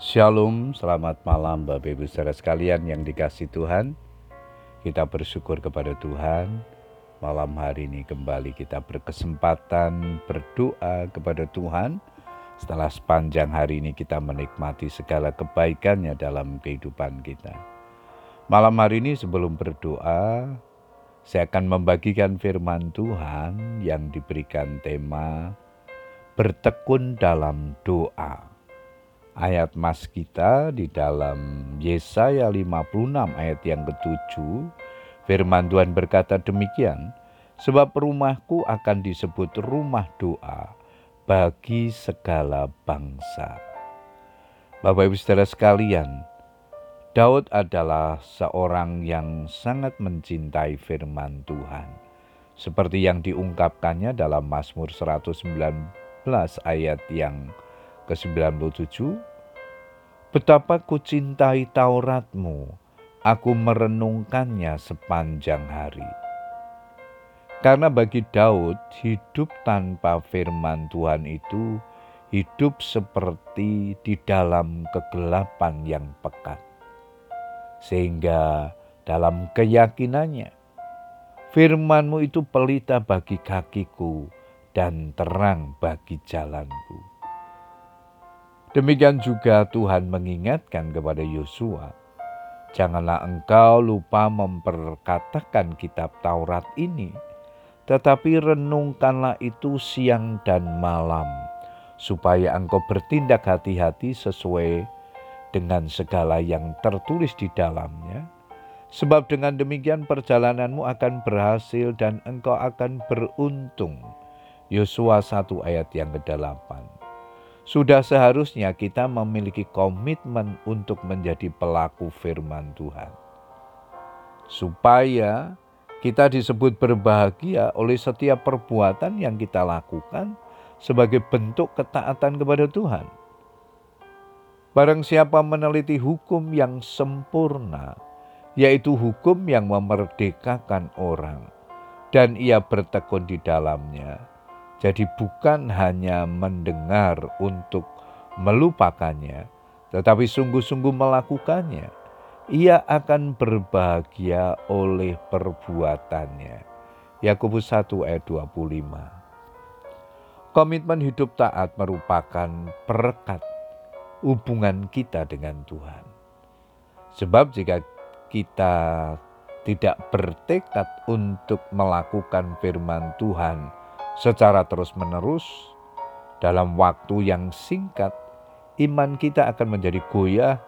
Shalom, selamat malam Bapak Ibu saudara sekalian yang dikasih Tuhan. Kita bersyukur kepada Tuhan. Malam hari ini kembali kita berkesempatan berdoa kepada Tuhan. Setelah sepanjang hari ini kita menikmati segala kebaikannya dalam kehidupan kita. Malam hari ini sebelum berdoa, saya akan membagikan firman Tuhan yang diberikan tema bertekun dalam doa ayat mas kita di dalam Yesaya 56 ayat yang ketujuh, firman Tuhan berkata demikian, sebab rumahku akan disebut rumah doa bagi segala bangsa. Bapak Ibu Saudara sekalian, Daud adalah seorang yang sangat mencintai firman Tuhan. Seperti yang diungkapkannya dalam Mazmur 119 ayat yang ke-97, Betapa ku cintai Tauratmu, aku merenungkannya sepanjang hari. Karena bagi Daud, hidup tanpa firman Tuhan itu hidup seperti di dalam kegelapan yang pekat. Sehingga dalam keyakinannya, firmanmu itu pelita bagi kakiku dan terang bagi jalanku. Demikian juga Tuhan mengingatkan kepada Yosua, "Janganlah engkau lupa memperkatakan kitab Taurat ini, tetapi renungkanlah itu siang dan malam, supaya engkau bertindak hati-hati sesuai dengan segala yang tertulis di dalamnya." Sebab dengan demikian perjalananmu akan berhasil dan engkau akan beruntung. Yosua 1 ayat yang ke-8. Sudah seharusnya kita memiliki komitmen untuk menjadi pelaku firman Tuhan. Supaya kita disebut berbahagia oleh setiap perbuatan yang kita lakukan sebagai bentuk ketaatan kepada Tuhan. Barang siapa meneliti hukum yang sempurna, yaitu hukum yang memerdekakan orang, dan ia bertekun di dalamnya, jadi bukan hanya mendengar untuk melupakannya, tetapi sungguh-sungguh melakukannya. Ia akan berbahagia oleh perbuatannya. Yakobus 1 ayat 25. Komitmen hidup taat merupakan perekat hubungan kita dengan Tuhan. Sebab jika kita tidak bertekad untuk melakukan firman Tuhan, secara terus-menerus dalam waktu yang singkat, iman kita akan menjadi goyah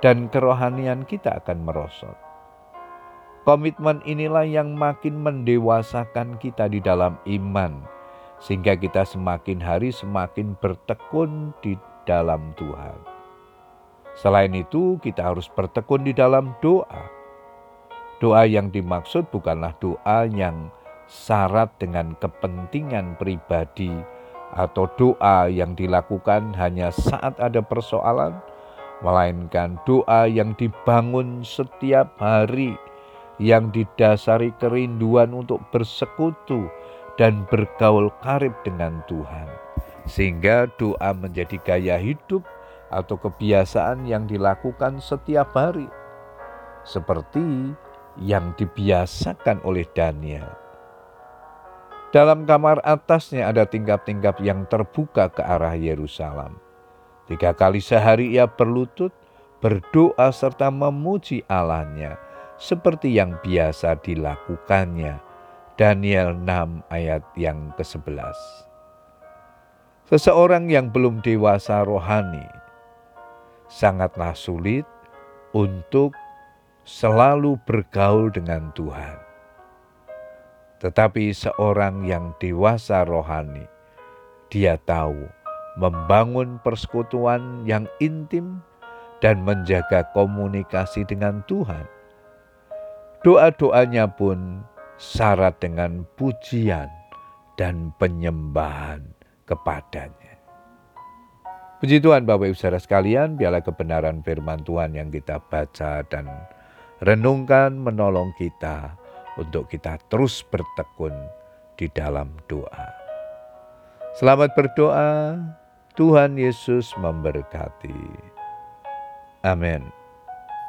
dan kerohanian kita akan merosot. Komitmen inilah yang makin mendewasakan kita di dalam iman, sehingga kita semakin hari semakin bertekun di dalam Tuhan. Selain itu, kita harus bertekun di dalam doa. Doa yang dimaksud bukanlah doa yang syarat dengan kepentingan pribadi atau doa yang dilakukan hanya saat ada persoalan, melainkan doa yang dibangun setiap hari yang didasari kerinduan untuk bersekutu dan bergaul karib dengan Tuhan. Sehingga doa menjadi gaya hidup atau kebiasaan yang dilakukan setiap hari. Seperti yang dibiasakan oleh Daniel dalam kamar atasnya ada tingkap-tingkap yang terbuka ke arah Yerusalem. Tiga kali sehari ia berlutut, berdoa serta memuji Allahnya seperti yang biasa dilakukannya. Daniel 6 ayat yang ke-11. Seseorang yang belum dewasa rohani sangatlah sulit untuk selalu bergaul dengan Tuhan tetapi seorang yang dewasa rohani, dia tahu membangun persekutuan yang intim dan menjaga komunikasi dengan Tuhan. Doa-doanya pun syarat dengan pujian dan penyembahan kepadanya. Puji Tuhan Bapak Ibu Saudara sekalian, biarlah kebenaran firman Tuhan yang kita baca dan renungkan menolong kita untuk kita terus bertekun di dalam doa. Selamat berdoa, Tuhan Yesus memberkati. Amin.